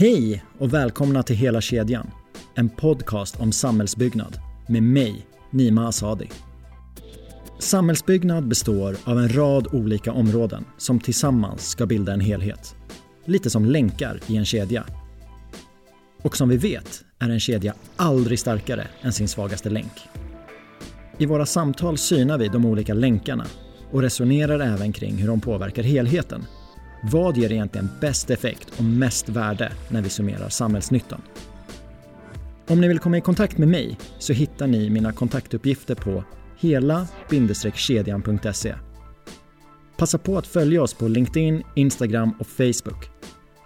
Hej och välkomna till Hela kedjan. En podcast om samhällsbyggnad med mig, Nima Asadi. Samhällsbyggnad består av en rad olika områden som tillsammans ska bilda en helhet. Lite som länkar i en kedja. Och som vi vet är en kedja aldrig starkare än sin svagaste länk. I våra samtal synar vi de olika länkarna och resonerar även kring hur de påverkar helheten. Vad ger egentligen bäst effekt och mest värde när vi summerar samhällsnyttan? Om ni vill komma i kontakt med mig så hittar ni mina kontaktuppgifter på hela-kedjan.se. Passa på att följa oss på LinkedIn, Instagram och Facebook.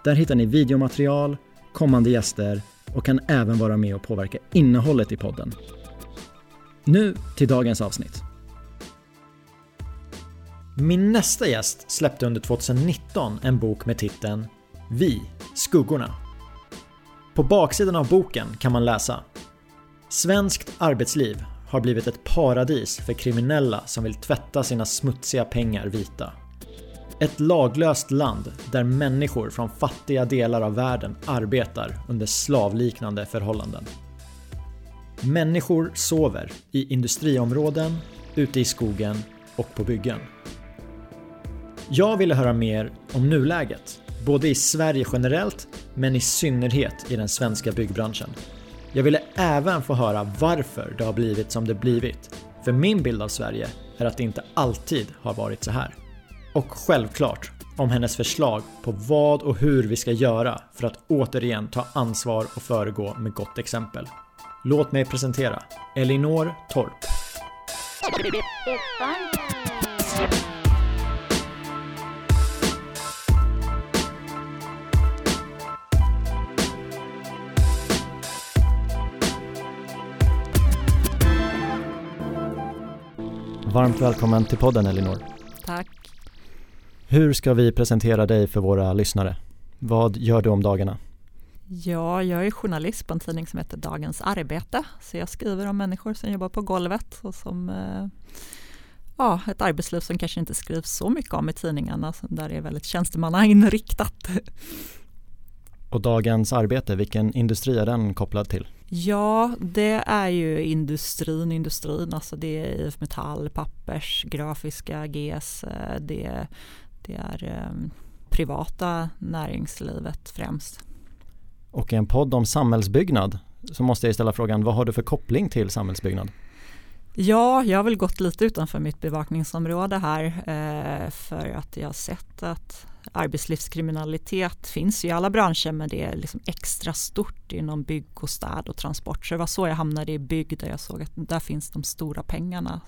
Där hittar ni videomaterial, kommande gäster och kan även vara med och påverka innehållet i podden. Nu till dagens avsnitt. Min nästa gäst släppte under 2019 en bok med titeln Vi, skuggorna. På baksidan av boken kan man läsa Svenskt arbetsliv har blivit ett paradis för kriminella som vill tvätta sina smutsiga pengar vita. Ett laglöst land där människor från fattiga delar av världen arbetar under slavliknande förhållanden. Människor sover i industriområden, ute i skogen och på byggen. Jag ville höra mer om nuläget, både i Sverige generellt men i synnerhet i den svenska byggbranschen. Jag ville även få höra varför det har blivit som det blivit. För min bild av Sverige är att det inte alltid har varit så här. Och självklart om hennes förslag på vad och hur vi ska göra för att återigen ta ansvar och föregå med gott exempel. Låt mig presentera Elinor Torp. Varmt välkommen till podden Elinor. Tack. Hur ska vi presentera dig för våra lyssnare? Vad gör du om dagarna? Ja, jag är journalist på en tidning som heter Dagens Arbete. Så jag skriver om människor som jobbar på golvet och som eh, ja, ett arbetsliv som kanske inte skrivs så mycket om i tidningarna, där det är väldigt tjänstemannainriktat. Och Dagens Arbete, vilken industri är den kopplad till? Ja, det är ju industrin, industrin, alltså det är IF Metall, Pappers, Grafiska, GS, eh, det, det är um, privata näringslivet främst. Och i en podd om samhällsbyggnad så måste jag ställa frågan, vad har du för koppling till samhällsbyggnad? Ja, jag har väl gått lite utanför mitt bevakningsområde här eh, för att jag har sett att arbetslivskriminalitet finns i alla branscher men det är liksom extra stort inom bygg och städ och transport. Så det var så jag hamnade i bygg där jag såg att där finns de stora pengarna.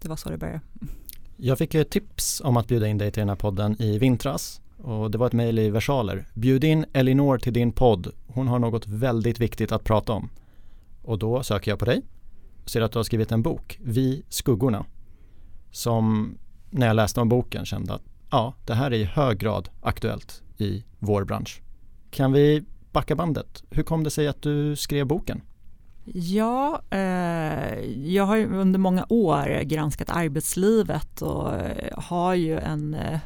Det var så det började. Jag fick ett tips om att bjuda in dig till den här podden i vintras och det var ett mejl i versaler. Bjud in Elinor till din podd. Hon har något väldigt viktigt att prata om. Och då söker jag på dig ser att du har skrivit en bok, Vi skuggorna. Som när jag läste om boken kände att ja, det här är i hög grad aktuellt i vår bransch. Kan vi backa bandet? Hur kom det sig att du skrev boken? Ja, eh, jag har under många år granskat arbetslivet och eh, har ju en eh,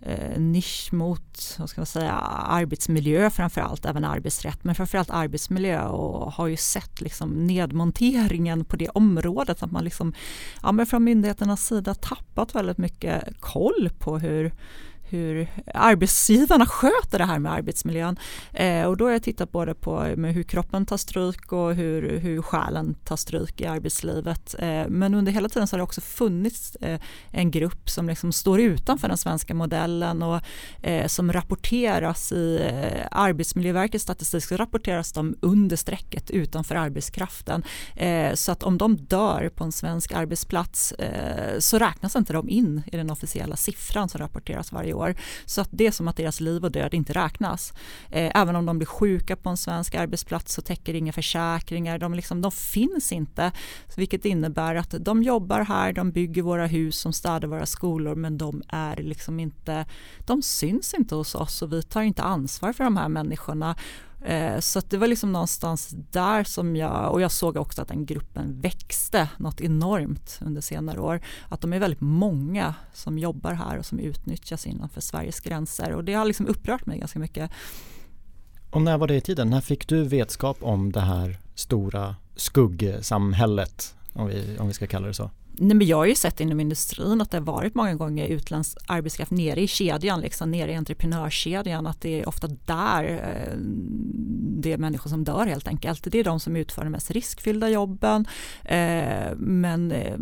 eh, nisch mot vad ska man säga, arbetsmiljö framförallt, även arbetsrätt, men framförallt arbetsmiljö och har ju sett liksom nedmonteringen på det området, att man liksom, ja, men från myndigheternas sida tappat väldigt mycket koll på hur hur arbetsgivarna sköter det här med arbetsmiljön. Eh, och då har jag tittat både på eh, med hur kroppen tar stryk och hur, hur själen tar stryk i arbetslivet. Eh, men under hela tiden så har det också funnits eh, en grupp som liksom står utanför den svenska modellen och eh, som rapporteras i eh, Arbetsmiljöverkets statistik så rapporteras de under strecket utanför arbetskraften. Eh, så att om de dör på en svensk arbetsplats eh, så räknas inte de in i den officiella siffran som rapporteras varje år år. Så att det är som att deras liv och död inte räknas. Eh, även om de blir sjuka på en svensk arbetsplats så täcker inga försäkringar. De, liksom, de finns inte. Vilket innebär att de jobbar här, de bygger våra hus, de städar våra skolor men de är liksom inte, de syns inte hos oss och vi tar inte ansvar för de här människorna. Eh, så det var liksom någonstans där som jag, och jag såg också att den gruppen växte något enormt under senare år. Att de är väldigt många som jobbar här och som utnyttjas innanför Sveriges gränser och det har liksom upprört mig ganska mycket. Och när var det i tiden? När fick du vetskap om det här stora skuggsamhället, om vi, om vi ska kalla det så? Nej, men jag har ju sett inom industrin att det har varit många gånger utländsk arbetskraft nere i kedjan, liksom, nere i entreprenörskedjan, att det är ofta där eh, det är människor som dör helt enkelt. Det är de som utför de mest riskfyllda jobben. Eh, men eh,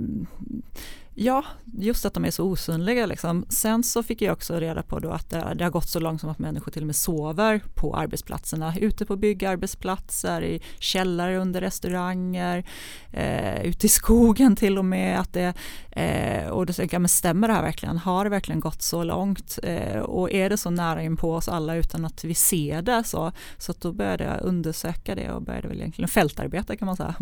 Ja, just att de är så osynliga. Liksom. Sen så fick jag också reda på då att det, det, har gått så långt som att människor till och med sover på arbetsplatserna. Ute på byggarbetsplatser, i källare under restauranger, eh, ute i skogen till och med. Att det, eh, och då tänker jag, men stämmer det här verkligen? Har det verkligen gått så långt? Eh, och är det så nära in på oss alla utan att vi ser det? Så, så då började jag undersöka det och började väl egentligen fältarbeta kan man säga.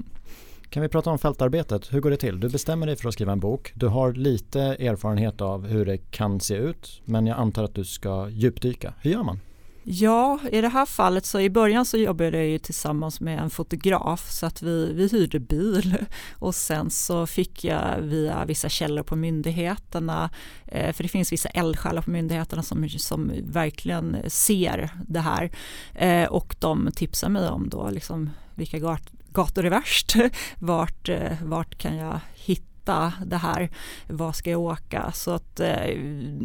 Kan vi prata om fältarbetet? Hur går det till? Du bestämmer dig för att skriva en bok. Du har lite erfarenhet av hur det kan se ut men jag antar att du ska djupdyka. Hur gör man? Ja, i det här fallet så i början så jobbade jag ju tillsammans med en fotograf så att vi, vi hyrde bil och sen så fick jag via vissa källor på myndigheterna, eh, för det finns vissa eldsjälar på myndigheterna som, som verkligen ser det här eh, och de tipsar mig om då liksom vilka gator är värst? Vart, eh, vart kan jag hitta det här, vad ska jag åka? Så att eh,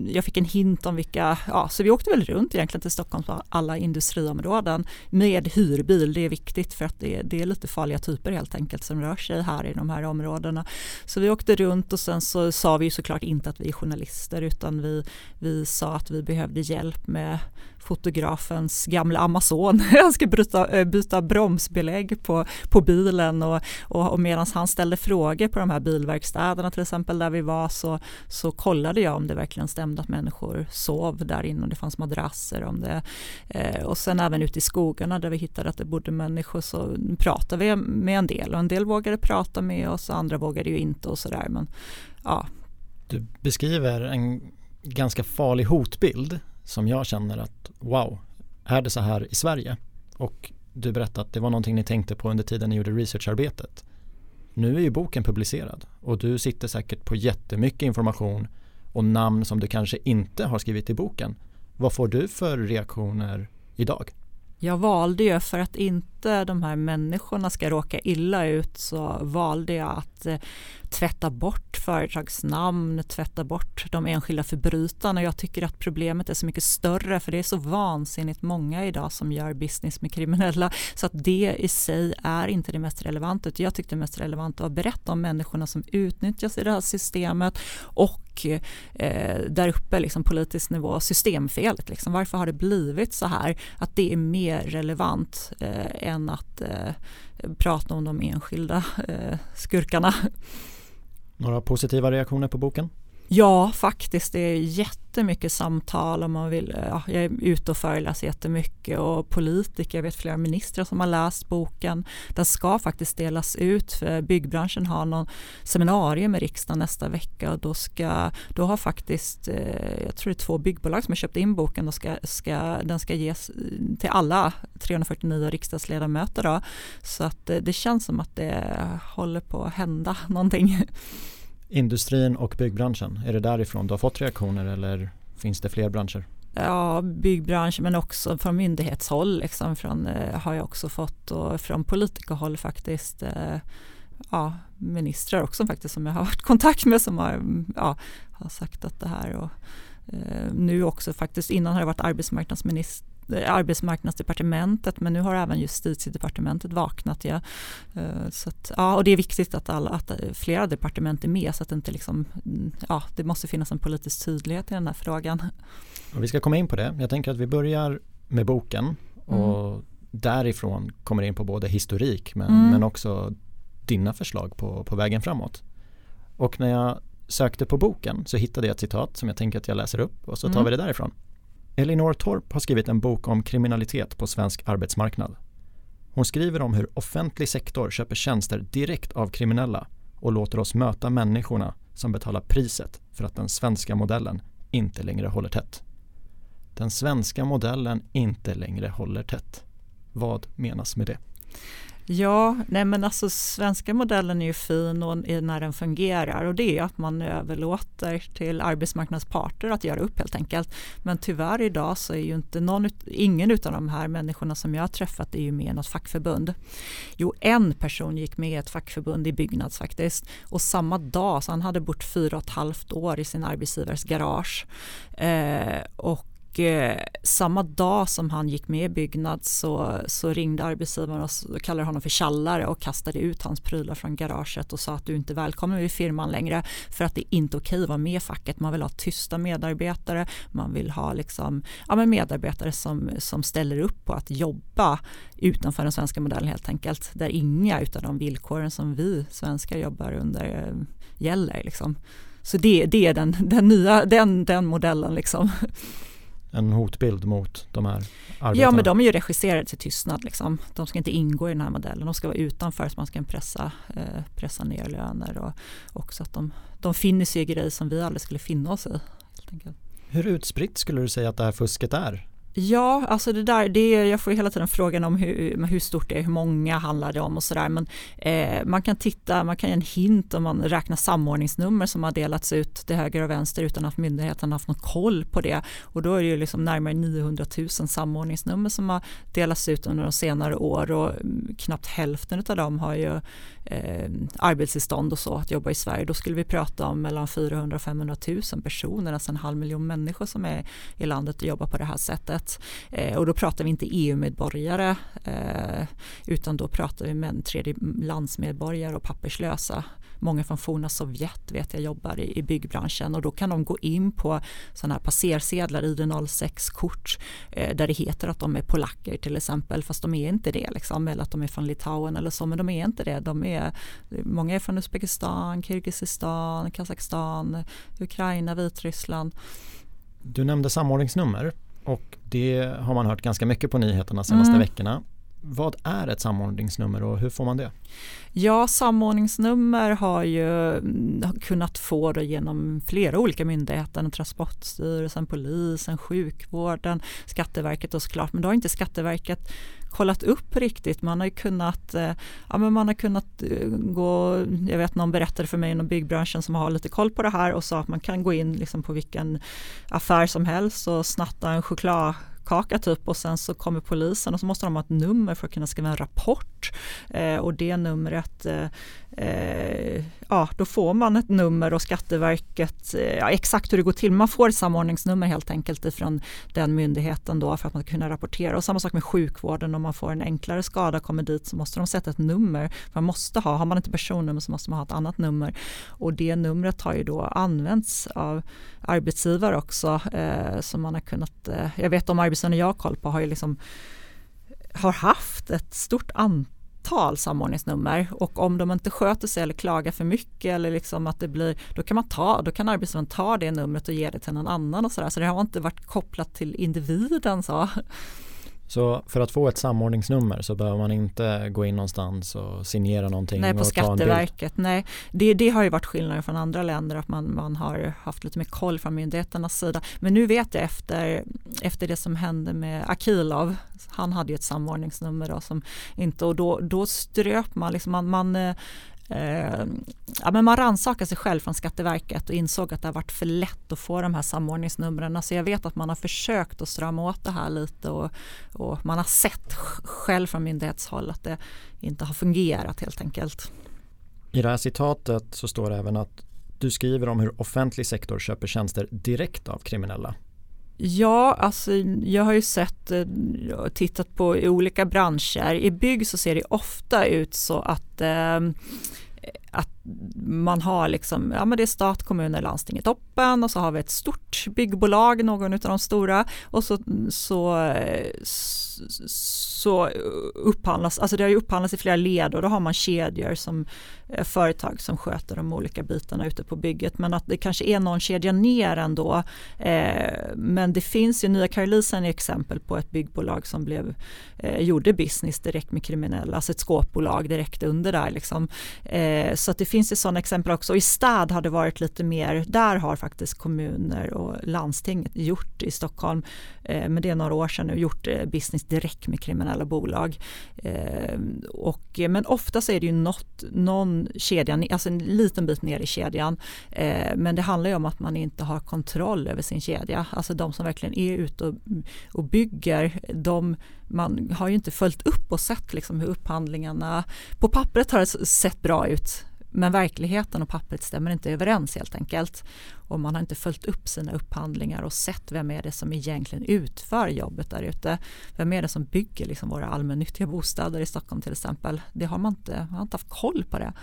jag fick en hint om vilka, ja så vi åkte väl runt egentligen till Stockholms alla industriområden med hyrbil, det är viktigt för att det, det är lite farliga typer helt enkelt som rör sig här i de här områdena. Så vi åkte runt och sen så sa vi såklart inte att vi är journalister utan vi, vi sa att vi behövde hjälp med fotografens gamla Amazon. Han ska byta, eh, byta bromsbelägg på, på bilen och, och, och medan han ställde frågor på de här bilverkstäderna till exempel där vi var så, så kollade jag om det verkligen stämde att människor sov där inne och det fanns madrasser om det. Eh, och sen även ute i skogarna där vi hittade att det bodde människor så pratade vi med en del och en del vågade prata med oss och andra vågade ju inte och sådär. Men ja. Du beskriver en ganska farlig hotbild som jag känner att wow, är det så här i Sverige? Och du berättade att det var någonting ni tänkte på under tiden ni gjorde researcharbetet. Nu är ju boken publicerad och du sitter säkert på jättemycket information och namn som du kanske inte har skrivit i boken. Vad får du för reaktioner idag? Jag valde ju för att inte de här människorna ska råka illa ut så valde jag att eh, tvätta bort företagsnamn, tvätta bort de enskilda förbrytarna. Jag tycker att problemet är så mycket större för det är så vansinnigt många idag som gör business med kriminella så att det i sig är inte det mest relevanta. Jag tyckte det mest relevanta var att berätta om människorna som utnyttjas i det här systemet och eh, där uppe liksom politisk nivå systemfelet. Liksom. Varför har det blivit så här? Att det är mer relevant eh, än att eh, prata om de enskilda eh, skurkarna. Några positiva reaktioner på boken? Ja, faktiskt. Det är jättemycket samtal och man vill. Eh, ja, jag är ute och föreläser jättemycket och politiker, jag vet flera ministrar som har läst boken. Den ska faktiskt delas ut för byggbranschen har någon seminarium med riksdagen nästa vecka och då ska, då har faktiskt, eh, jag tror det är två byggbolag som har köpt in boken och ska, ska, den ska ges mm, till alla 349 riksdagsledamöter då. Så att det, det känns som att det håller på att hända någonting. Industrin och byggbranschen, är det därifrån du har fått reaktioner eller finns det fler branscher? Ja, byggbranschen men också från myndighetshåll liksom, från, eh, har jag också fått och från politikerhåll faktiskt. Eh, ja, ministrar också faktiskt som jag har varit i kontakt med som har, ja, har sagt att det här och eh, nu också faktiskt innan har jag varit arbetsmarknadsminister arbetsmarknadsdepartementet men nu har även justitiedepartementet vaknat. Ja. Eh, så att, ja, och det är viktigt att, alla, att flera departement är med så att det inte liksom, ja, det måste finnas en politisk tydlighet i den här frågan. Och vi ska komma in på det. Jag tänker att vi börjar med boken och mm. därifrån kommer in på både historik men, mm. men också dina förslag på, på vägen framåt. Och när jag sökte på boken så hittade jag ett citat som jag tänker att jag läser upp och så tar mm. vi det därifrån. Elinor Torp har skrivit en bok om kriminalitet på svensk arbetsmarknad. Hon skriver om hur offentlig sektor köper tjänster direkt av kriminella och låter oss möta människorna som betalar priset för att den svenska modellen inte längre håller tätt. Den svenska modellen inte längre håller tätt. Vad menas med det? Ja, nej men alltså svenska modellen är ju fin och när den fungerar och det är att man överlåter till arbetsmarknadsparter att göra upp helt enkelt. Men tyvärr idag så är ju inte någon, ingen av de här människorna som jag har träffat är ju med i något fackförbund. Jo, en person gick med i ett fackförbund i Byggnads faktiskt och samma dag, så han hade bott fyra och ett halvt år i sin arbetsgivares garage eh, och eh, samma dag som han gick med i Byggnad så, så ringde arbetsgivaren och kallade honom för tjallare och kastade ut hans prylar från garaget och sa att du inte är välkommen i firman längre för att det är inte okej att vara med i facket. Man vill ha tysta medarbetare, man vill ha liksom, ja, men medarbetare som, som ställer upp på att jobba utanför den svenska modellen helt enkelt. Där inga av de villkoren som vi svenskar jobbar under eh, gäller. Liksom. Så det, det är den, den nya den, den modellen. Liksom en hotbild mot de här arbetarna? Ja, men de är ju regisserade till tystnad. Liksom. De ska inte ingå i den här modellen. De ska vara utanför så man ska pressa, eh, pressa ner löner och också att de, de finner sig i grejer som vi aldrig skulle finna oss i. Hur utspritt skulle du säga att det här fusket är? Ja, alltså det där, det är, jag får hela tiden frågan om hur, hur stort det är, hur många handlar det om och sådär. Men eh, man kan titta, man kan ge en hint om man räknar samordningsnummer som har delats ut till höger och vänster utan att myndigheten har haft någon koll på det. Och då är det ju liksom närmare 900 000 samordningsnummer som har delats ut under de senare år och mm, knappt hälften av dem har ju eh, arbetstillstånd och så att jobba i Sverige. Då skulle vi prata om mellan 400 000 och 500 000 personer, alltså en halv miljon människor som är i landet och jobbar på det här sättet. Eh, och då pratar vi inte EU-medborgare eh, utan då pratar vi med tredjelandsmedborgare och papperslösa många från forna Sovjet vet jag jobbar i, i byggbranschen och då kan de gå in på sådana här passersedlar, ID06-kort eh, där det heter att de är polacker till exempel fast de är inte det liksom, eller att de är från Litauen eller så men de är inte det. De är, många är från Uzbekistan, Kirgizistan, Kazakstan, Ukraina, Vitryssland. Du nämnde samordningsnummer och det har man hört ganska mycket på nyheterna senaste mm. veckorna. Vad är ett samordningsnummer och hur får man det? Ja, samordningsnummer har ju mm, kunnat få det genom flera olika myndigheter, Transportstyrelsen, polisen, sjukvården, Skatteverket och såklart, men då har inte Skatteverket kollat upp riktigt. Man har ju kunnat, eh, ja, men man har kunnat eh, gå, jag vet någon berättade för mig inom byggbranschen som har lite koll på det här och sa att man kan gå in liksom på vilken affär som helst och snatta en choklad kaka typ och sen så kommer polisen och så måste de ha ett nummer för att kunna skriva en rapport eh, och det numret eh, eh, ja, då får man ett nummer och Skatteverket, eh, ja, exakt hur det går till, man får ett samordningsnummer helt enkelt ifrån den myndigheten då för att man ska kunna rapportera. Och samma sak med sjukvården, om man får en enklare skada kommer dit så måste de sätta ett nummer. Man måste ha, har man inte personnummer så måste man ha ett annat nummer. Och det numret har ju då använts av arbetsgivare också eh, som man har kunnat, eh, jag vet de arbetsgivare jag har koll på har ju liksom har haft ett stort antal antal samordningsnummer och om de inte sköter sig eller klagar för mycket eller liksom att det blir, då kan man ta, då kan arbetsgivaren ta det numret och ge det till någon annan och sådär. Så det har inte varit kopplat till individen så. Så för att få ett samordningsnummer så behöver man inte gå in någonstans och signera någonting? Nej, på Skatteverket. Nej, det, det har ju varit skillnaden från andra länder att man, man har haft lite mer koll från myndigheternas sida. Men nu vet jag efter, efter det som hände med Akilov, han hade ju ett samordningsnummer då, som inte, och då, då ströp man, liksom man, man eh, ja, men man rannsakade sig själv från Skatteverket och insåg att det har varit för lätt att få de här samordningsnumren. Alltså jag vet att man har försökt att strama åt det här lite och, och man har sett själv från myndighetshåll att det inte har fungerat helt enkelt. I det här citatet så står det även att du skriver om hur offentlig sektor köper tjänster direkt av kriminella. Ja, alltså jag har ju sett, och tittat på olika branscher. I bygg så ser det ofta ut så att eh, att man har liksom, ja men det är stat, kommuner, landsting i toppen och så har vi ett stort byggbolag, någon av de stora och så, så, så upphandlas, alltså det har ju upphandlats i flera led och då har man kedjor som eh, företag som sköter de olika bitarna ute på bygget men att det kanske är någon kedja ner ändå. Eh, men det finns ju, Nya Karolisen är exempel på ett byggbolag som blev, eh, gjorde business direkt med kriminella, alltså ett skåpbolag direkt under där liksom. Eh, Eh, så att det finns ju sådana exempel också. Och I stad har det varit lite mer, där har faktiskt kommuner och landstinget gjort i Stockholm, eh, men det är några år sedan nu, gjort eh, business direkt med kriminella bolag. Eh, och, eh, men ofta så är det ju något, någon kedja, alltså en liten bit ner i kedjan. Eh, men det handlar ju om att man inte har kontroll över sin kedja. Alltså de som verkligen är ute och, och bygger, de man har ju inte följt upp och sett liksom hur upphandlingarna, på pappret har det sett bra ut men verkligheten och pappret stämmer inte överens helt enkelt. Och man har inte följt upp sina upphandlingar och sett vem är det som egentligen utför jobbet där ute. Vem är det som bygger liksom våra allmännyttiga bostäder i Stockholm till exempel. Det har man inte, man har inte haft koll på det.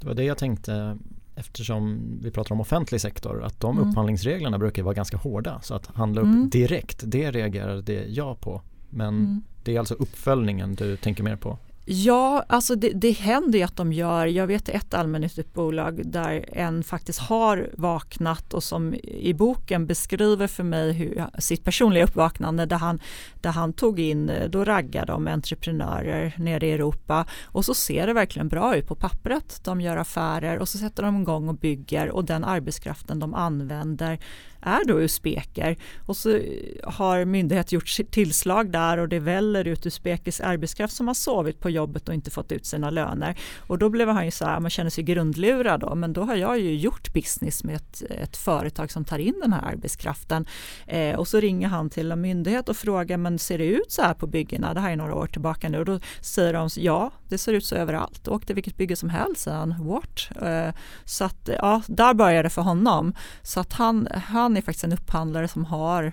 Det var det jag tänkte eftersom vi pratar om offentlig sektor att de mm. upphandlingsreglerna brukar vara ganska hårda så att handla upp mm. direkt det reagerade jag på men mm. det är alltså uppföljningen du tänker mer på? Ja, alltså det, det händer ju att de gör, jag vet ett allmännyttigt bolag där en faktiskt har vaknat och som i boken beskriver för mig hur, sitt personliga uppvaknande där han, där han tog in, då raggade de entreprenörer nere i Europa och så ser det verkligen bra ut på pappret. De gör affärer och så sätter de igång och bygger och den arbetskraften de använder är då usbeker och så har myndighet gjort tillslag där och det väller ut usbekisk arbetskraft som har sovit på jobbet och inte fått ut sina löner. Och då blev han ju så här, man känner sig grundlurad då, men då har jag ju gjort business med ett, ett företag som tar in den här arbetskraften. Eh, och så ringer han till en myndighet och frågar, men ser det ut så här på byggena? Det här är några år tillbaka nu och då säger de, ja, det ser ut så överallt. Åk till vilket bygge som helst, säger han, what? Eh, så att, ja, där började det för honom. Så att han, han han är faktiskt en upphandlare som har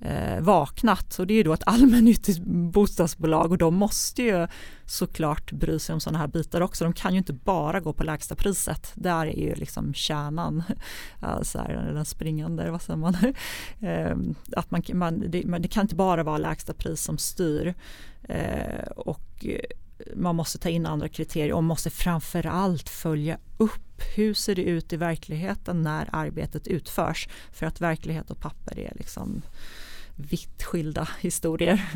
eh, vaknat och det är ju då ett allmännyttigt bostadsbolag och de måste ju såklart bry sig om sådana här bitar också. De kan ju inte bara gå på lägsta priset. Där är ju liksom kärnan, alltså här, den springande, vad säger man? Eh, att man, man, det, det, kan inte bara vara lägsta pris som styr. Eh, och man måste ta in andra kriterier och måste framförallt följa upp hur ser det ut i verkligheten när arbetet utförs för att verklighet och papper är liksom vitt skilda historier.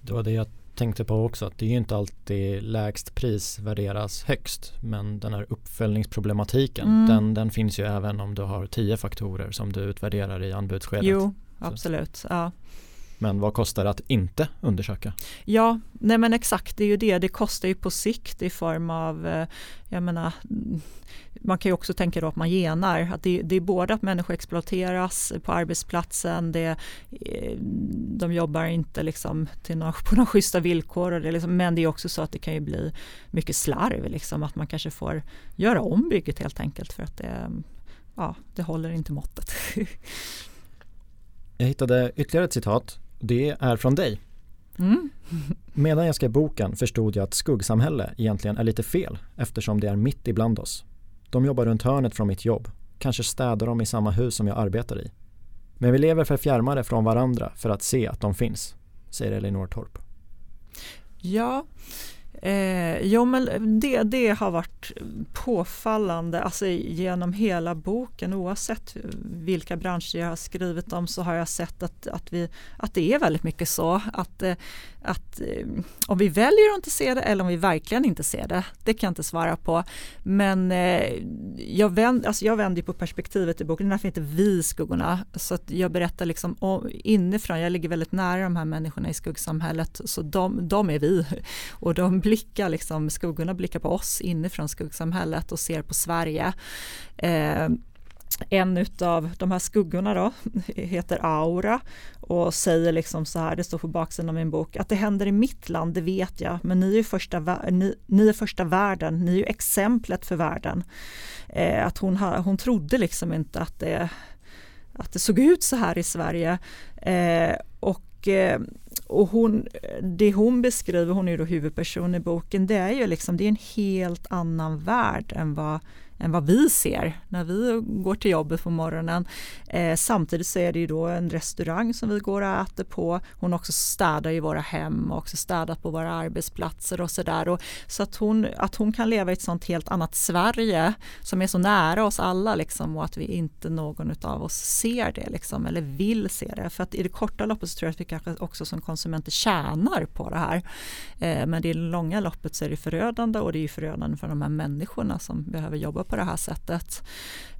Det var det jag tänkte på också att det är ju inte alltid lägst pris värderas högst men den här uppföljningsproblematiken mm. den, den finns ju även om du har tio faktorer som du utvärderar i anbudsskedet. Jo, absolut. Ja. Men vad kostar det att inte undersöka? Ja, nej men exakt, det är ju det. Det kostar ju på sikt i form av, eh, jag menar, man kan ju också tänka då att man genar. Att det, det är både att människor exploateras på arbetsplatsen, det, eh, de jobbar inte liksom till några, på några schyssta villkor. Det liksom, men det är också så att det kan ju bli mycket slarv, liksom, att man kanske får göra om bygget helt enkelt för att det, ja, det håller inte måttet. Jag hittade ytterligare ett citat det är från dig. Mm. Medan jag skrev boken förstod jag att skuggsamhälle egentligen är lite fel eftersom det är mitt ibland oss. De jobbar runt hörnet från mitt jobb. Kanske städar de i samma hus som jag arbetar i. Men vi lever för fjärmare från varandra för att se att de finns, säger Elinor Torp. Ja, Eh, jo, men eh, det, det har varit påfallande alltså genom hela boken oavsett vilka branscher jag har skrivit om så har jag sett att, att, vi, att det är väldigt mycket så att, eh, att eh, om vi väljer att inte se det eller om vi verkligen inte ser det, det kan jag inte svara på. Men eh, jag, vänd, alltså jag vänder på perspektivet i boken, det är därför inte vi skuggorna. Så att jag berättar liksom om, inifrån, jag ligger väldigt nära de här människorna i skuggsamhället, så de, de är vi. Och de blicka, liksom, skuggorna blickar på oss inifrån skuggsamhället och ser på Sverige. Eh, en av de här skuggorna då heter Aura och säger liksom så här, det står på baksidan av min bok, att det händer i mitt land, det vet jag, men ni är första, ni, ni är första världen, ni är ju exemplet för världen. Eh, att hon, hon trodde liksom inte att det, att det såg ut så här i Sverige. Eh, och eh, och hon, det hon beskriver, hon är ju då huvudperson i boken, det är ju liksom, det är en helt annan värld än vad än vad vi ser när vi går till jobbet på morgonen. Eh, samtidigt så är det ju då en restaurang som vi går och äter på. Hon också städar i våra hem och också städat på våra arbetsplatser och sådär. Så att hon, att hon kan leva i ett sånt helt annat Sverige som är så nära oss alla liksom, och att vi inte någon av oss ser det liksom, eller vill se det. För att i det korta loppet så tror jag att vi kanske också som konsumenter tjänar på det här. Eh, men i det långa loppet så är det förödande och det är förödande för de här människorna som behöver jobba på det här sättet.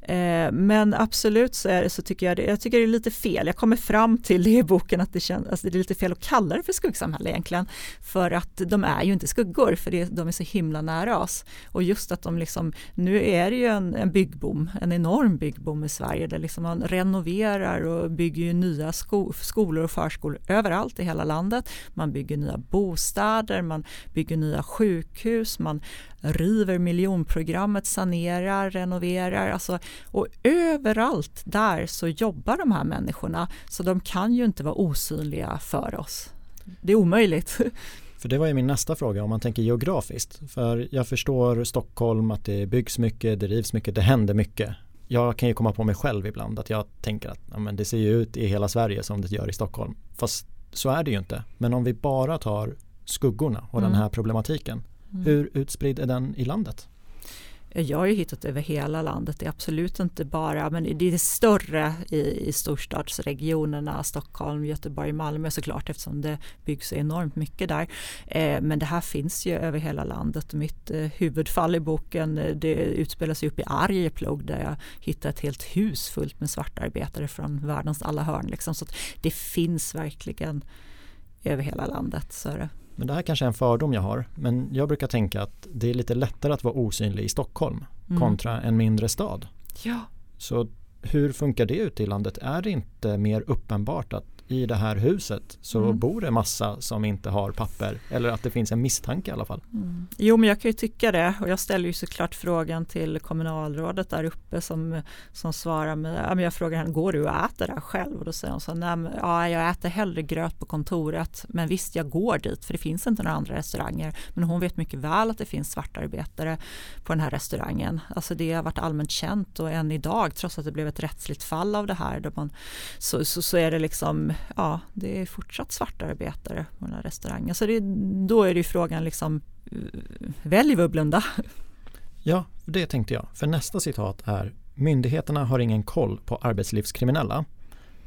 Eh, men absolut så, är det, så tycker jag det, jag tycker det är lite fel. Jag kommer fram till det i boken att det, känns, alltså det är lite fel att kalla det för skuggsamhälle egentligen. För att de är ju inte skuggor för det, de är så himla nära oss. Och just att de liksom, nu är det ju en, en byggboom, en enorm byggboom i Sverige där liksom man renoverar och bygger nya sko, skolor och förskolor överallt i hela landet. Man bygger nya bostäder, man bygger nya sjukhus, man river miljonprogrammet, sanerar, renoverar. Alltså, och överallt där så jobbar de här människorna så de kan ju inte vara osynliga för oss. Det är omöjligt. För det var ju min nästa fråga om man tänker geografiskt. För jag förstår Stockholm att det byggs mycket, det rivs mycket, det händer mycket. Jag kan ju komma på mig själv ibland att jag tänker att ja, men det ser ju ut i hela Sverige som det gör i Stockholm. Fast så är det ju inte. Men om vi bara tar skuggorna och mm. den här problematiken Mm. Hur utspridd är den i landet? Jag har ju hittat över hela landet. Det är absolut inte bara, men det är större i, i storstadsregionerna, Stockholm, Göteborg, Malmö såklart eftersom det byggs enormt mycket där. Eh, men det här finns ju över hela landet. Mitt eh, huvudfall i boken eh, det utspelar sig upp i Arjeplog där jag hittar ett helt hus fullt med svartarbetare från världens alla hörn. Liksom. Så det finns verkligen över hela landet. Så. Men det här kanske är en fördom jag har. Men jag brukar tänka att det är lite lättare att vara osynlig i Stockholm mm. kontra en mindre stad. Ja. Så hur funkar det ute i landet? Är det inte mer uppenbart att i det här huset så mm. bor det massa som inte har papper eller att det finns en misstanke i alla fall. Mm. Jo men jag kan ju tycka det och jag ställer ju såklart frågan till kommunalrådet där uppe som, som svarar med, jag frågar henne, går du och äter där själv? Och då säger hon så, nej men, ja jag äter hellre gröt på kontoret men visst jag går dit för det finns inte några andra restauranger men hon vet mycket väl att det finns svartarbetare på den här restaurangen. Alltså det har varit allmänt känt och än idag trots att det blev ett rättsligt fall av det här där man, så, så, så är det liksom ja, det är fortsatt svartarbetare på den här restaurangen. Så det, då är det ju frågan liksom, eh, välj att blunda? Ja, det tänkte jag. För nästa citat är Myndigheterna har ingen koll på arbetslivskriminella.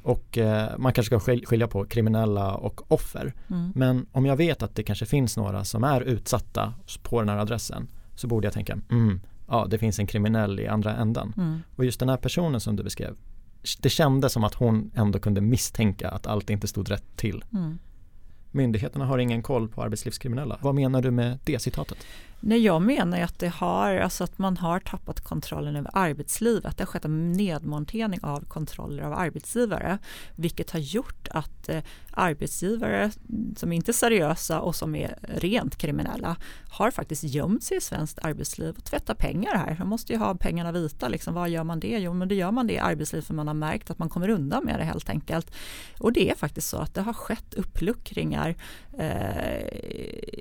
Och eh, man kanske ska skilja på kriminella och offer. Mm. Men om jag vet att det kanske finns några som är utsatta på den här adressen så borde jag tänka, mm, ja det finns en kriminell i andra änden. Mm. Och just den här personen som du beskrev, det kändes som att hon ändå kunde misstänka att allt inte stod rätt till. Mm. Myndigheterna har ingen koll på arbetslivskriminella. Vad menar du med det citatet? Nej, jag menar att det har, alltså att man har tappat kontrollen över arbetslivet. Det har skett en nedmontering av kontroller av arbetsgivare, vilket har gjort att eh, arbetsgivare som inte är seriösa och som är rent kriminella har faktiskt gömt sig i svenskt arbetsliv och tvättat pengar här. Man måste ju ha pengarna vita. Liksom. Vad gör man det? Jo, men det gör man det i arbetslivet för man har märkt att man kommer undan med det helt enkelt. Och det är faktiskt så att det har skett uppluckringar eh,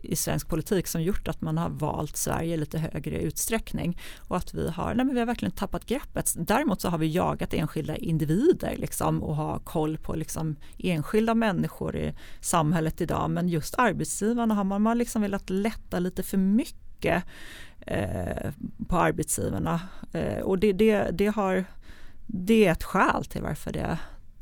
i svensk politik som gjort att man har valt Sverige i lite högre utsträckning. Och att vi har, nej men vi har verkligen tappat greppet. Däremot så har vi jagat enskilda individer liksom och har koll på liksom enskilda människor i samhället idag. Men just arbetsgivarna har man, man liksom velat lätta lite för mycket eh, på arbetsgivarna. Eh, och det, det, det har det är ett skäl till varför det,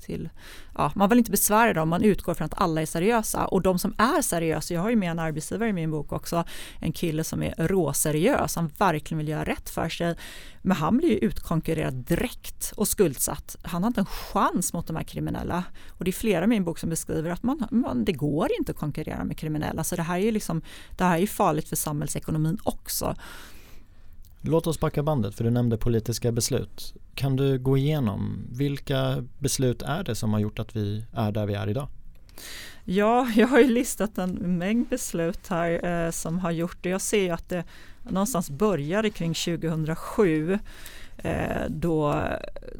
till, ja, man vill inte besvära dem, man utgår från att alla är seriösa och de som är seriösa, jag har ju med en arbetsgivare i min bok också, en kille som är råseriös, han verkligen vill göra rätt för sig, men han blir ju utkonkurrerad direkt och skuldsatt. Han har inte en chans mot de här kriminella och det är flera i min bok som beskriver att man, man, det går inte att konkurrera med kriminella, så det här är liksom, det här är farligt för samhällsekonomin också. Låt oss backa bandet för du nämnde politiska beslut. Kan du gå igenom vilka beslut är det som har gjort att vi är där vi är idag? Ja, jag har ju listat en mängd beslut här eh, som har gjort det. Jag ser ju att det någonstans började kring 2007 eh, då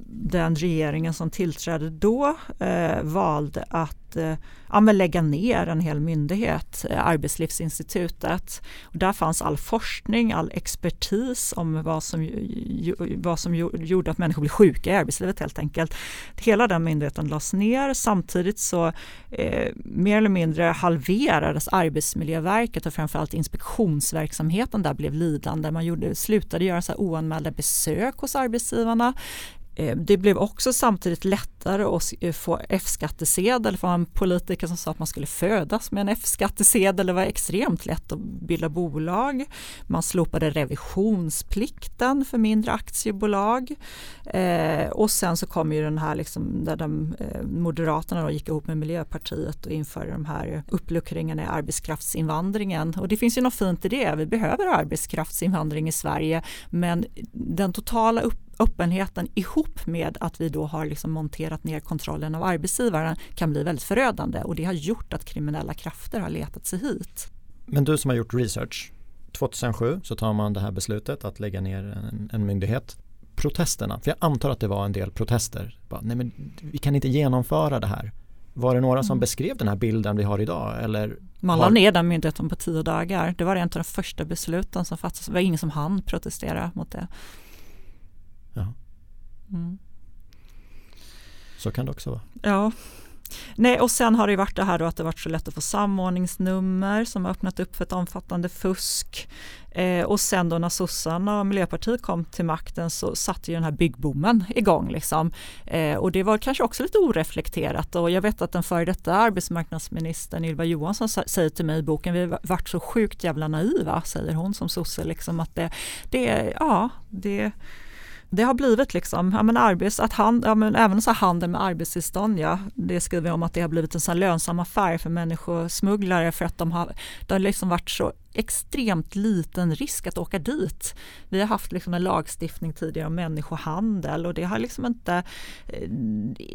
den regeringen som tillträdde då eh, valde att att eh, ja, lägga ner en hel myndighet, eh, Arbetslivsinstitutet. Och där fanns all forskning, all expertis om vad som, vad som gjorde att människor blev sjuka i arbetslivet helt enkelt. Hela den myndigheten lades ner. Samtidigt så eh, mer eller mindre halverades Arbetsmiljöverket och framförallt inspektionsverksamheten där blev lidande. Man gjorde, slutade göra så oanmälda besök hos arbetsgivarna. Eh, det blev också samtidigt lättare att eh, få F-skattesedel. Det var en politiker som sa att man skulle födas med en F-skattesedel. Det var extremt lätt att bilda bolag. Man slopade revisionsplikten för mindre aktiebolag. Eh, och sen så kom ju den här liksom, där de, eh, Moderaterna då gick ihop med Miljöpartiet och införde de här uppluckringarna i arbetskraftsinvandringen. Och det finns ju något fint i det. Vi behöver arbetskraftsinvandring i Sverige men den totala upp öppenheten ihop med att vi då har liksom monterat ner kontrollen av arbetsgivaren kan bli väldigt förödande och det har gjort att kriminella krafter har letat sig hit. Men du som har gjort research, 2007 så tar man det här beslutet att lägga ner en, en myndighet. Protesterna, för jag antar att det var en del protester. Bara, nej men vi kan inte genomföra det här. Var det några som mm. beskrev den här bilden vi har idag? Eller man la ner den myndigheten på tio dagar. Det var en av de första besluten som fattades. Det var ingen som hann protestera mot det. Ja. Mm. Så kan det också vara. Ja. Nej, och sen har det varit det här då att det varit så lätt att få samordningsnummer som har öppnat upp för ett omfattande fusk. Eh, och sen då när sossarna och Miljöpartiet kom till makten så satte ju den här byggboomen igång. Liksom. Eh, och det var kanske också lite oreflekterat och jag vet att den före detta arbetsmarknadsministern Ylva Johansson säger till mig i boken, vi har varit så sjukt jävla naiva, säger hon som sosse, liksom att det, det ja, det det har blivit liksom, ja men arbets, att hand, ja men även så handel med arbetstillstånd, ja, det skriver jag om att det har blivit en sån lönsam affär för människosmugglare för att de har, det har liksom varit så extremt liten risk att åka dit. Vi har haft liksom en lagstiftning tidigare om människohandel och det har liksom inte, eh,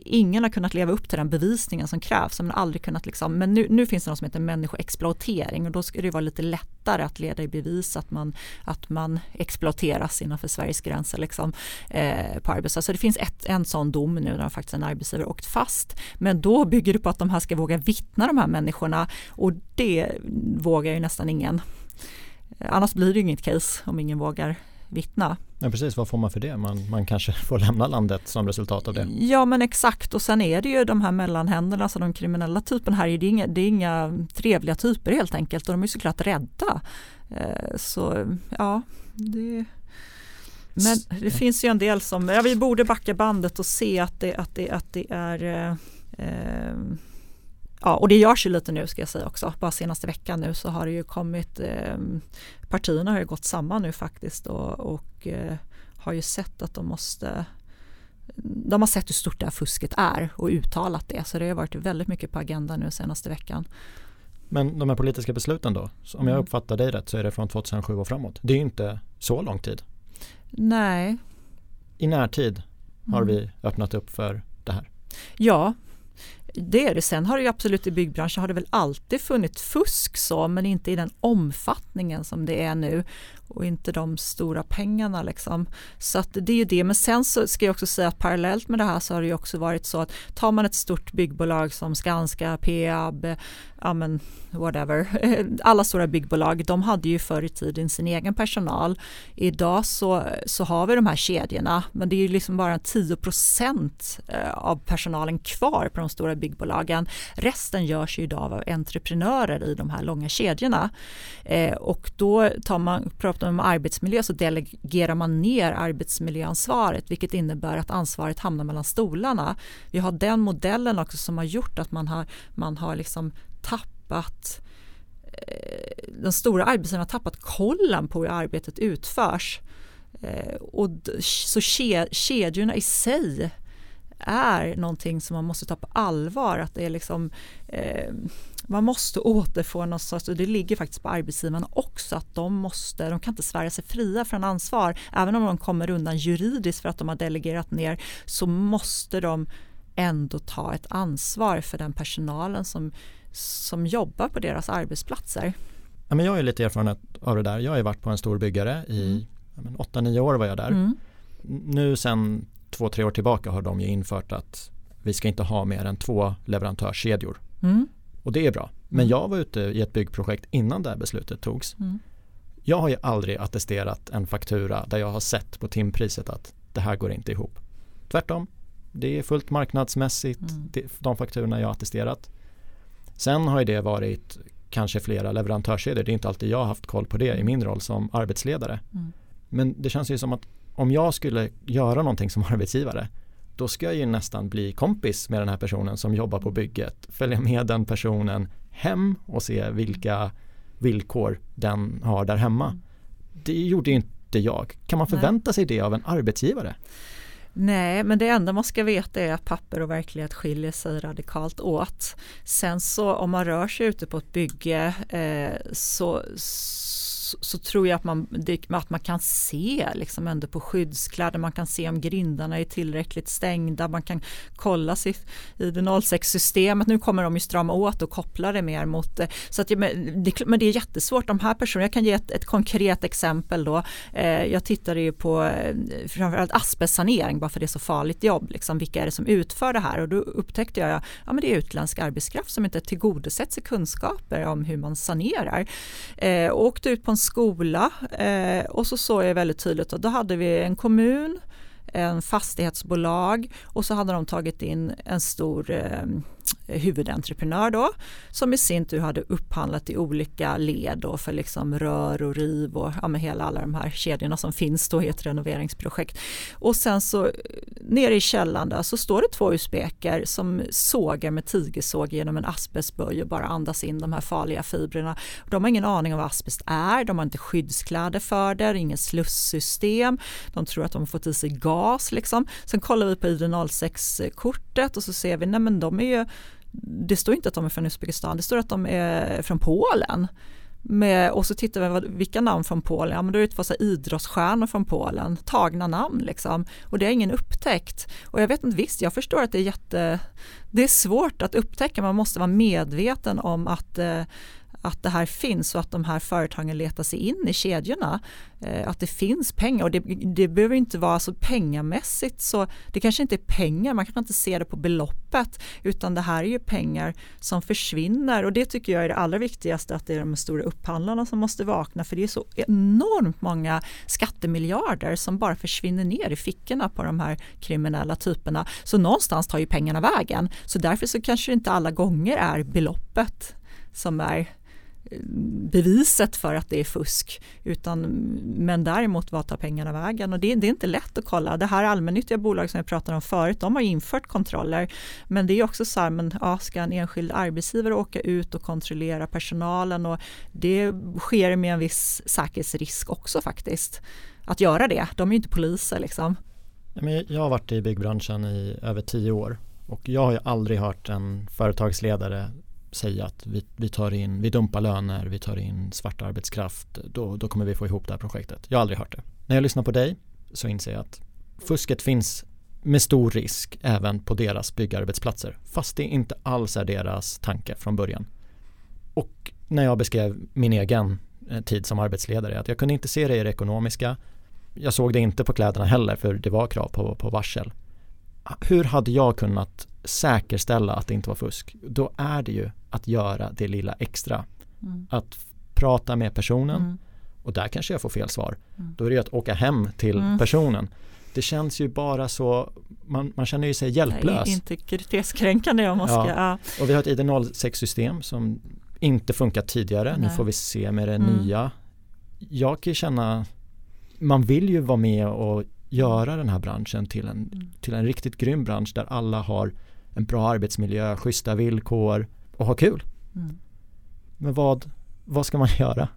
ingen har kunnat leva upp till den bevisningen som krävs. Man aldrig kunnat liksom, men nu, nu finns det något som heter människoexploatering och då ska det vara lite lättare att leda i bevis att man, att man exploateras innanför Sveriges gränser liksom, eh, på arbetsplats. Så det finns ett, en sån dom nu där faktiskt en arbetsgivare åkt fast. Men då bygger det på att de här ska våga vittna de här människorna och det vågar ju nästan ingen. Annars blir det inget case om ingen vågar vittna. Ja, precis, vad får man för det? Man, man kanske får lämna landet som resultat av det. Ja men exakt och sen är det ju de här mellanhänderna, alltså de kriminella typerna här, det är, inga, det är inga trevliga typer helt enkelt och de är såklart rädda. Eh, så ja, det men det finns ju en del som, ja, vi borde backa bandet och se att det, att det, att det är eh, eh Ja, och det görs ju lite nu ska jag säga också. Bara senaste veckan nu så har det ju kommit, eh, partierna har ju gått samman nu faktiskt och, och eh, har ju sett att de måste de har sett hur stort det här fusket är och uttalat det. Så det har varit väldigt mycket på agendan nu senaste veckan. Men de här politiska besluten då? Om jag mm. uppfattar dig rätt så är det från 2007 och framåt. Det är ju inte så lång tid. Nej. I närtid har mm. vi öppnat upp för det här. Ja, det är det. Sen har det ju absolut i byggbranschen har det väl alltid funnits fusk så men inte i den omfattningen som det är nu och inte de stora pengarna liksom. Så att det är ju det. Men sen så ska jag också säga att parallellt med det här så har det ju också varit så att tar man ett stort byggbolag som Skanska, Peab, ja men whatever, alla stora byggbolag, de hade ju förr i tiden sin egen personal. Idag så, så har vi de här kedjorna, men det är ju liksom bara 10 eh, av personalen kvar på de stora byggbolagen. Resten görs ju idag av entreprenörer i de här långa kedjorna. Eh, och då tar man, pratar pratar om arbetsmiljö så delegerar man ner arbetsmiljöansvaret vilket innebär att ansvaret hamnar mellan stolarna. Vi har den modellen också som har gjort att man har, man har liksom tappat eh, de den stora arbetsgivaren har tappat kollen på hur arbetet utförs. Eh, och så kedjorna i sig är någonting som man måste ta på allvar. Att det är liksom, eh, man måste återfå något sorts, och det ligger faktiskt på arbetsgivarna också, att de måste, de kan inte svära sig fria från ansvar. Även om de kommer undan juridiskt för att de har delegerat ner så måste de ändå ta ett ansvar för den personalen som, som jobbar på deras arbetsplatser. Ja, men jag har lite erfarenhet av det där. Jag har varit på en stor byggare i mm. 8-9 år var jag där. Mm. Nu sen två, tre år tillbaka har de ju infört att vi ska inte ha mer än två leverantörskedjor. Mm. Och det är bra. Men Mm. jag var ute i ett byggprojekt innan det här beslutet togs. Mm. Jag har ju aldrig attesterat en faktura där jag har sett på timpriset att det här går inte ihop. Tvärtom, det är fullt marknadsmässigt Mm. de fakturorna jag har attesterat. Sen har ju det varit kanske flera leverantörskedjor. Det är inte alltid jag har haft koll på det i min roll som arbetsledare. Mm. Men det känns ju som att om jag skulle göra någonting som arbetsgivare då ska jag ju nästan bli kompis med den här personen som jobbar på bygget. Följa med den personen hem och se vilka villkor den har där hemma. Det gjorde ju inte jag. Kan man Nej. förvänta sig det av en arbetsgivare? Nej, men det enda man ska veta är att papper och verklighet skiljer sig radikalt åt. Sen så om man rör sig ute på ett bygge eh, så, så, så tror jag att man, det, att man kan se liksom ändå på skyddskläder, man kan se om grindarna är tillräckligt stängda, man kan kolla sitt ID06-systemet, nu kommer de ju strama åt och koppla det mer mot det. Så att, men, det, men det är jättesvårt, de här personerna, jag kan ge ett, ett konkret exempel då. Eh, jag tittade ju på eh, framförallt asbestsanering, bara för det är så farligt jobb, liksom, vilka är det som utför det här? Och då upptäckte jag, ja men det är utländsk arbetskraft som inte tillgodosätts i kunskaper om hur man sanerar. Eh, och åkte ut på en skola eh, och så såg jag väldigt tydligt att då hade vi en kommun, en fastighetsbolag och så hade de tagit in en stor eh, huvudentreprenör då som i sin tur hade upphandlat i olika led då för liksom rör och riv och ja, med hela alla de här kedjorna som finns då i ett renoveringsprojekt. Och sen så eh, nere i källaren där så står det två usbeker som sågar med tigersåg genom en asbestböj och bara andas in de här farliga fibrerna. De har ingen aning om vad asbest är, de har inte skyddskläder för det, inget slussystem, de tror att de har fått i sig gas liksom. Sen kollar vi på ID06-kortet och så ser vi, nej men de är ju det står inte att de är från Uzbekistan, det står att de är från Polen. Med, och så tittar vi vad, vilka namn från Polen, ja men då är det två idrottsstjärnor från Polen, tagna namn liksom. Och det är ingen upptäckt. Och jag vet inte, visst jag förstår att det är jätte, det är svårt att upptäcka, man måste vara medveten om att eh, att det här finns och att de här företagen letar sig in i kedjorna. Eh, att det finns pengar. Och det, det behöver inte vara så pengamässigt så det kanske inte är pengar, man kan inte se det på beloppet utan det här är ju pengar som försvinner. Och det tycker jag är det allra viktigaste att det är de stora upphandlarna som måste vakna. För det är så enormt många skattemiljarder som bara försvinner ner i fickorna på de här kriminella typerna. Så någonstans tar ju pengarna vägen. Så därför så kanske det inte alla gånger är beloppet som är beviset för att det är fusk. Utan, men däremot vad tar pengarna vägen? Och det, det är inte lätt att kolla. Det här allmännyttiga bolag som jag pratade om förut, de har infört kontroller. Men det är också så här, men, ja, ska en enskild arbetsgivare åka ut och kontrollera personalen? Och det sker med en viss säkerhetsrisk också faktiskt. Att göra det. De är ju inte poliser liksom. Jag har varit i byggbranschen i över tio år och jag har ju aldrig hört en företagsledare säga att vi, vi tar in, vi dumpar löner, vi tar in svart arbetskraft, då, då kommer vi få ihop det här projektet. Jag har aldrig hört det. När jag lyssnar på dig så inser jag att fusket finns med stor risk även på deras byggarbetsplatser fast det inte alls är deras tanke från början. Och när jag beskrev min egen eh, tid som arbetsledare att jag kunde inte se det i det ekonomiska jag såg det inte på kläderna heller för det var krav på, på varsel. Hur hade jag kunnat säkerställa att det inte var fusk? Då är det ju att göra det lilla extra. Mm. Att prata med personen Mm. och där kanske jag får fel svar. Mm. Då är det ju att åka hem till Mm. personen. Det känns ju bara så, man, man känner ju sig hjälplös. Integritetskränkande om man ska, Ja. Och vi har ett ID06-system som inte funkat tidigare. Nu Nej. får vi se med det Mm. nya. Jag kan ju känna, man vill ju vara med och göra den här branschen till en, Mm. till en riktigt grym bransch där alla har en bra arbetsmiljö, schyssta villkor och har kul. Mm. Men vad, vad ska man göra?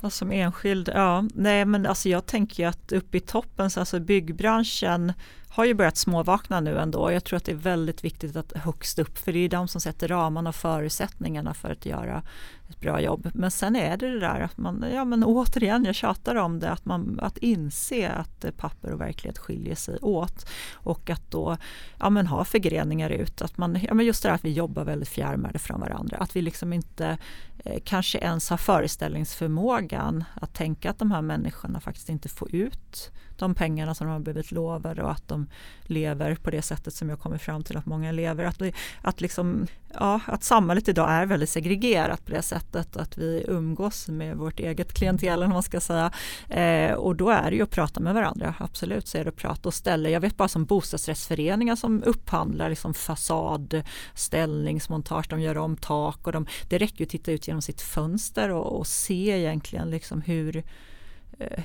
Och som enskild, ja, nej men alltså jag tänker ju att uppe i toppen, så alltså byggbranschen har ju börjat småvakna nu ändå. Jag tror att det är väldigt viktigt att högst upp, för det är de som sätter ramarna och förutsättningarna för att göra ett bra jobb. Men sen är det det där att man, ja men återigen, jag tjatar om det, att, man, att inse att eh, papper och verklighet skiljer sig åt och att då ja, men ha förgreningar ut. Att man, ja, men just det där att vi jobbar väldigt fjärmade från varandra, att vi liksom inte eh, kanske ens har föreställningsförmågan att tänka att de här människorna faktiskt inte får ut de pengarna som de har blivit lovade och att de lever på det sättet som jag kommer fram till att många lever. Att, att, liksom, ja, att samhället idag är väldigt segregerat på det sättet att vi umgås med vårt eget klientel, man ska säga. Eh, och då är det ju att prata med varandra, absolut så är det att prata och ställa. Jag vet bara som bostadsrättsföreningar som upphandlar liksom fasad, ställningsmontage, de gör om tak och de, det räcker ju att titta ut genom sitt fönster och, och se egentligen liksom hur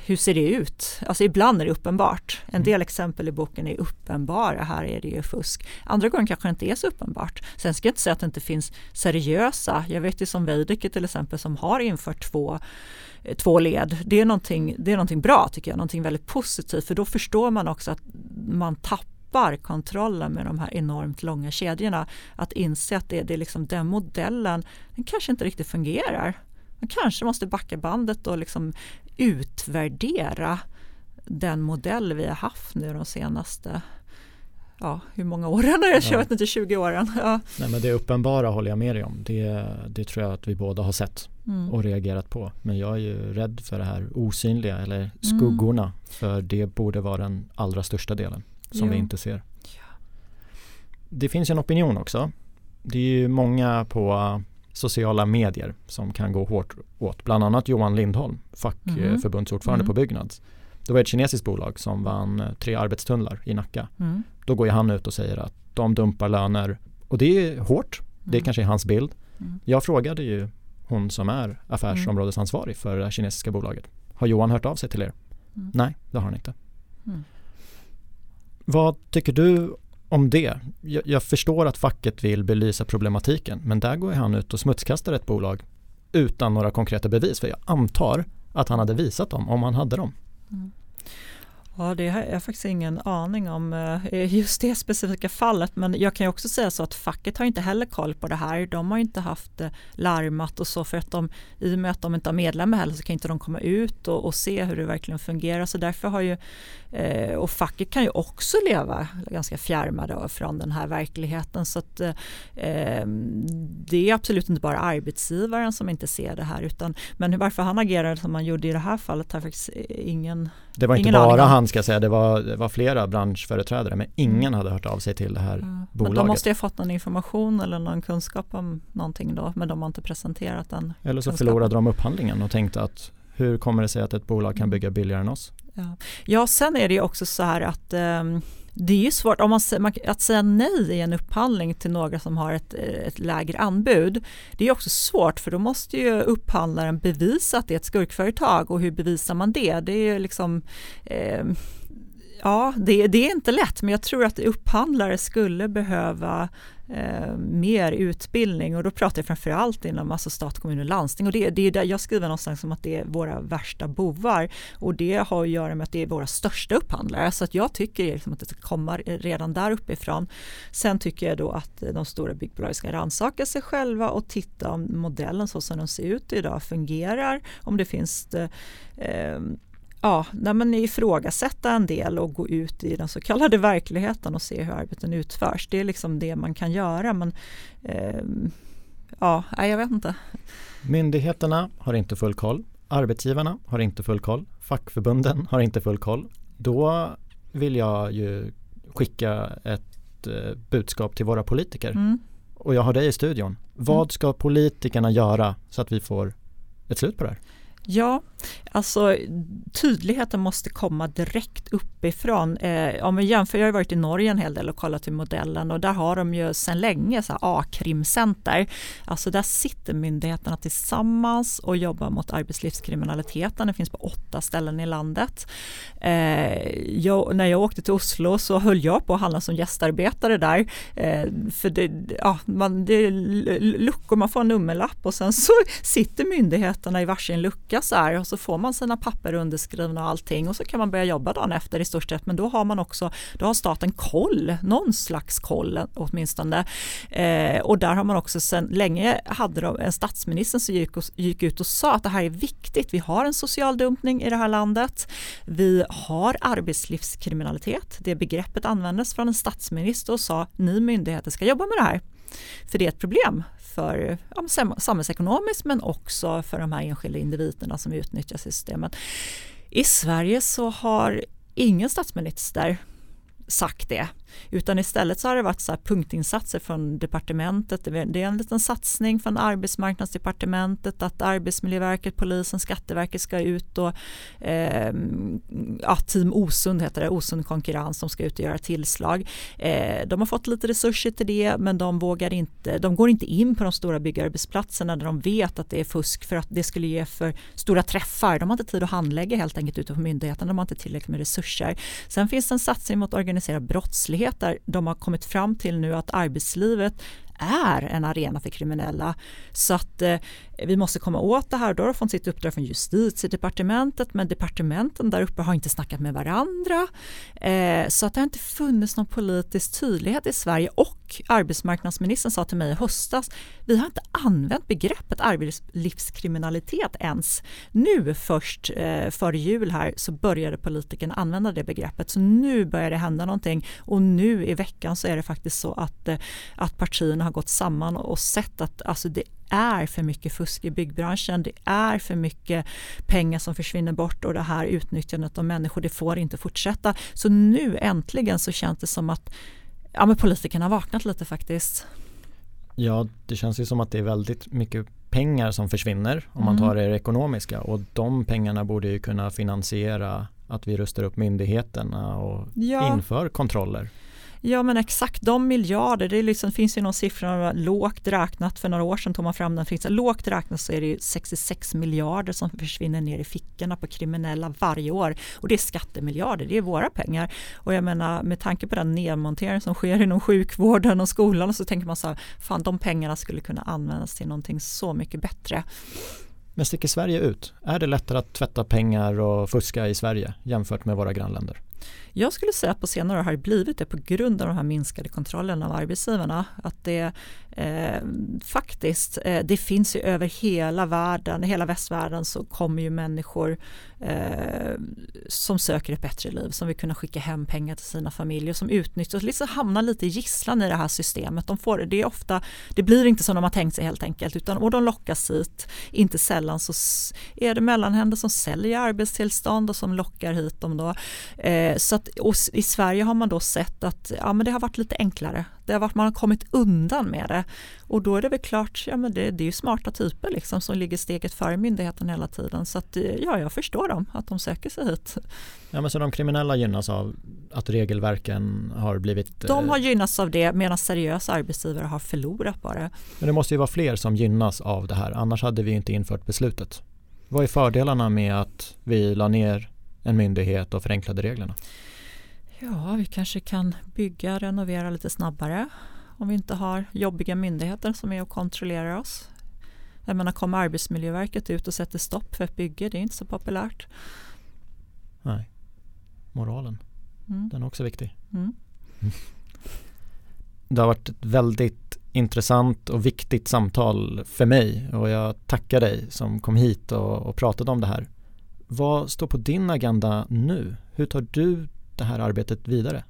hur ser det ut? Alltså ibland är det uppenbart. En mm. del exempel i boken är uppenbara, här är det ju fusk. Andra gånger kanske det inte är så uppenbart. Sen ska jag inte säga att det inte finns seriösa, jag vet ju som Veidekke till exempel som har infört två eh, två led. Det är, någonting, det är någonting bra tycker jag, någonting väldigt positivt för då förstår man också att man tappar kontrollen med de här enormt långa kedjorna. Att inse att det, det är liksom den modellen, den kanske inte riktigt fungerar. Man kanske måste backa bandet och liksom utvärdera den modell vi har haft nu de senaste ja, hur många åren är det? Jag vet inte, 20 åren. Ja. Nej, men det uppenbara håller jag med dig om. Det, det tror jag att vi båda har sett mm. och reagerat på. Men jag är ju rädd för det här osynliga eller mm. skuggorna. Mm. För det borde vara den allra största delen som jo. vi inte ser. Det finns en opinion också. Det är ju många på sociala medier som kan gå hårt åt. Bland annat Johan Lindholm, fackförbundsordförande mm. på Byggnads. Det var ett kinesiskt bolag som vann eh, tre arbetstunnlar i Nacka. Mm. Då går han ut och säger att de dumpar löner och det är hårt. Det mm. kanske är hans bild. Mm. Jag frågade ju hon som är affärsområdesansvarig för det här kinesiska bolaget. Har Johan hört av sig till er? Mm. Nej, det har han inte. Vad tycker du om det. Jag, jag, förstår att facket vill belysa problematiken men där går han ut och smutskastar ett bolag utan några konkreta bevis för jag antar att han hade visat dem om han hade dem. Mm. Ja, det har jag faktiskt ingen aning om eh, just det specifika fallet. Men jag kan ju också säga så att facket har inte heller koll på det här. De har inte haft eh, larmat och så för att de i och med att de inte har medlemmar heller så kan inte de komma ut och, och se hur det verkligen fungerar. Så därför har ju eh, och facket kan ju också leva ganska fjärmade från den här verkligheten. Så att ehm, det är absolut inte bara arbetsgivaren som inte ser det här utan men varför han agerar som han gjorde i det här fallet har faktiskt ingen det var inte bara han ska säga, det var, det var flera branschföreträdare men ingen hade hört av sig till det här mm. bolaget. Men de måste ju ha fått någon information eller någon kunskap om någonting då men de har inte presenterat den Eller så förlorade de upphandlingen och tänkte att hur kommer det sig att ett bolag kan mm. bygga billigare än oss? Ja, ja sen är det ju också så här att um, det är ju svårt om man, att säga nej i en upphandling till några som har ett, eh, ett lägre anbud. Det är också svårt för då måste ju upphandlaren bevisa att det är ett skurkföretag och hur bevisar man det? Det är liksom eh, Ja, det, det, är inte lätt men jag tror att upphandlare skulle behöva eh, mer utbildning. Och då pratar jag framförallt inom alltså stat, kommun och landsting. Och det, det är där jag skriver någonstans som att det är våra värsta bovar. Och det har att göra med att det är våra största upphandlare. Så att jag tycker liksom att det ska komma redan där uppifrån. Sen tycker jag då att de stora byggbolagen ska rannsaka sig själva och titta om modellen så som den ser ut idag fungerar, om det finns eh, ja, när man ifrågasätta en del och gå ut i den så kallade verkligheten och se hur arbeten utförs. Det är liksom det man kan göra. Men eh, ja, jag vet inte. Myndigheterna har inte full koll. Arbetsgivarna har inte full koll. Fackförbunden har inte full koll. Då vill jag ju skicka ett eh, budskap till våra politiker. Mm. Och jag har dig i studion. Vad mm. ska politikerna göra så att vi får ett slut på det här? Ja, alltså tydligheten måste komma direkt uppifrån. Eh, om vi jämför, jag har varit i Norge en hel del och kollat hur modellen och där har de ju sedan länge A-krimcenter. Alltså där sitter myndigheterna tillsammans och jobbar mot arbetslivskriminaliteten. Det finns på åtta ställen i landet. Eh, jag, när jag åkte till Oslo så höll jag på att handla som gästarbetare där. Eh, för det, ja, man, det är luckor, man får en nummerlapp och sen så sitter myndigheterna i varsin lucka vecka så här och så får man sina papper underskrivna och allting och så kan man börja jobba dagen efter i stort sett. Men då har man också, då har staten koll, någon slags koll åtminstone. Eh, och där har man också sedan länge hade de, en statsminister som gick, och, gick ut och sa att det här är viktigt, vi har en social dumpning i det här landet, vi har arbetslivskriminalitet, det begreppet användes från en statsminister och sa ni myndigheter ska jobba med det här. För det är ett problem för ja, samhällsekonomiskt men också för de här enskilda individerna som utnyttjar systemet. I Sverige så har ingen statsminister sagt det. Utan istället så har det varit så punktinsatser från departementet. Det är en liten satsning från arbetsmarknadsdepartementet att Arbetsmiljöverket, polisen, Skatteverket ska ut och eh, ja, Team Osund heter det, Osund konkurrens som ska ut och göra tillslag. Eh, de har fått lite resurser till det men de vågar inte, de går inte in på de stora byggarbetsplatserna där de vet att det är fusk för att det skulle ge för stora träffar. De har inte tid att handlägga helt enkelt ute på myndigheten, de har inte tillräckligt med resurser. Sen finns det en satsning mot organiserad brottslighet verklighet där de har kommit fram till nu att arbetslivet är en arena för kriminella. Så att eh, vi måste komma åt det här. Då har de fått sitt uppdrag från justitiedepartementet men departementen där uppe har inte snackat med varandra. Eh, så att det har inte funnits någon politisk tydlighet i Sverige och arbetsmarknadsministern sa till mig i höstas vi har inte använt begreppet arbetslivskriminalitet ens. Nu först eh, före jul här så började politikerna använda det begreppet så nu börjar det hända någonting och nu i veckan så är det faktiskt så att, eh, att partierna har gått samman och sett att alltså, det är för mycket fusk i byggbranschen. Det är för mycket pengar som försvinner bort och det här utnyttjandet av människor, det får inte fortsätta. Så nu äntligen så känns det som att ja, men politikerna har vaknat lite faktiskt. Ja, det känns ju som att det är väldigt mycket pengar som försvinner om man mm. tar det ekonomiska och de pengarna borde ju kunna finansiera att vi rustar upp myndigheterna och ja. inför kontroller. Ja men exakt de miljarder, det liksom, finns ju någon siffra lågt räknat för några år sedan tog man fram den, finns, lågt räknat så är det 66 miljarder som försvinner ner i fickorna på kriminella varje år och det är skattemiljarder, det är våra pengar och jag menar med tanke på den nedmontering som sker inom sjukvården och skolan så tänker man så här, fan de pengarna skulle kunna användas till någonting så mycket bättre. Men sticker Sverige ut? Är det lättare att tvätta pengar och fuska i Sverige jämfört med våra grannländer? Jag skulle säga att på senare år har det blivit det på grund av de här minskade kontrollerna av arbetsgivarna. Att det eh, faktiskt, eh, det finns ju över hela världen, hela västvärlden så kommer ju människor eh, som söker ett bättre liv, som vill kunna skicka hem pengar till sina familjer, som utnyttjas, liksom hamnar lite i gisslan i det här systemet. De får, det, är ofta, det blir inte som de har tänkt sig helt enkelt, utan och de lockas hit. Inte sällan så är det mellanhänder som säljer arbetstillstånd och som lockar hit dem då. Eh, så att, i Sverige har man då sett att ja, men det har varit lite enklare. Det har varit, man har kommit undan med det. Och då är det väl klart, ja, men det, det är ju smarta typer liksom, som ligger steget före myndigheten hela tiden. Så att, ja, jag förstår dem, att de söker sig hit. Ja, men så de kriminella gynnas av att regelverken har blivit... De har eh, gynnats av det medan seriösa arbetsgivare har förlorat på det. Men det måste ju vara fler som gynnas av det här, annars hade vi inte infört beslutet. Vad är fördelarna med att vi la ner en myndighet och förenklade reglerna? Ja, vi kanske kan bygga och renovera lite snabbare om vi inte har jobbiga myndigheter som är och kontrollerar oss. Jag menar, kommer Arbetsmiljöverket ut och sätter stopp för ett bygge, det är inte så populärt. Nej, moralen, mm. den är också viktig. Mm. Det har varit ett väldigt intressant och viktigt samtal för mig och jag tackar dig som kom hit och, och pratade om det här. Vad står på din agenda nu? Hur tar du det här arbetet vidare?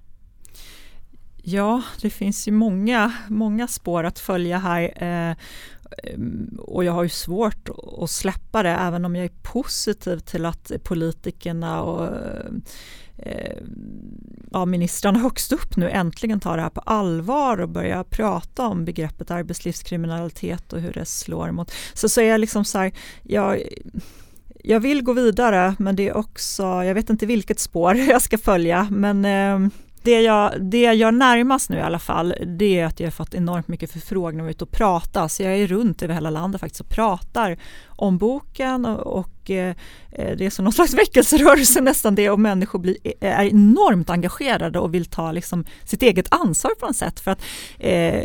Ja, det finns ju många, många spår att följa här eh, och jag har ju svårt att släppa det även om jag är positiv till att politikerna och eh, ja, ministrarna högst upp nu äntligen tar det här på allvar och börjar prata om begreppet arbetslivskriminalitet och hur det slår mot. Så, så är jag liksom så här, jag, jag vill gå vidare men det är också, jag vet inte vilket spår jag ska följa men eh, det jag, det jag gör närmast nu i alla fall, det är att jag har fått enormt mycket förfrågningar om att ut och prata. Så jag är runt över hela landet faktiskt och pratar om boken och, och eh, det är som någon slags väckelserörelse nästan det och människor blir, eh, är enormt engagerade och vill ta liksom sitt eget ansvar på något sätt. För att eh,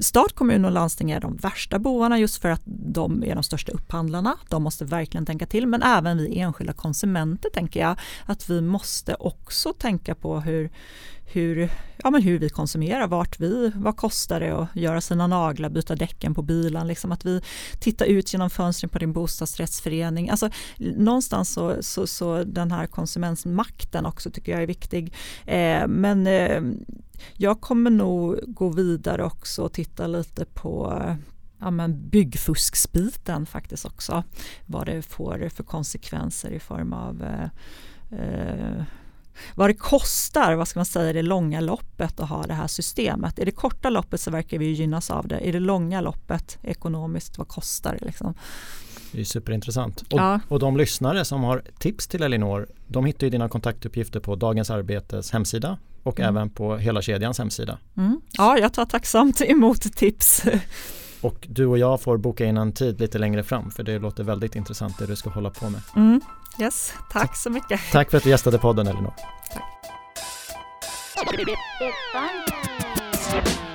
stat, kommun och landsting är de värsta bovarna just för att de är de största upphandlarna. De måste verkligen tänka till, men även vi enskilda konsumenter tänker jag att vi måste också tänka på hur hur, ja, men hur vi konsumerar, vart vi, vad kostar det att göra sina naglar, byta däcken på bilen, liksom att vi tittar ut genom fönstren på din bostadsrättsförening. Alltså, någonstans så, så, så den här konsumentmakten också tycker jag är viktig. Eh, men eh, jag kommer nog gå vidare också och titta lite på ja, men byggfusksbiten faktiskt också. Vad det får för konsekvenser i form av eh, eh vad det kostar, vad ska man säga, i det långa loppet att ha det här systemet. I det korta loppet så verkar vi gynnas av det. I det långa loppet ekonomiskt, vad kostar det liksom? Det är superintressant. Och, ja. och de lyssnare som har tips till Elinor, de hittar ju dina kontaktuppgifter på Dagens Arbetes hemsida och mm. även på Hela Kedjans hemsida. Mm. Ja, jag tar tacksamt emot tips. Och du och jag får boka in en tid lite längre fram för det låter väldigt intressant det du ska hålla på med. Mm. Yes, tack så mycket. Tack för att du gästade podden Elinor. Tack.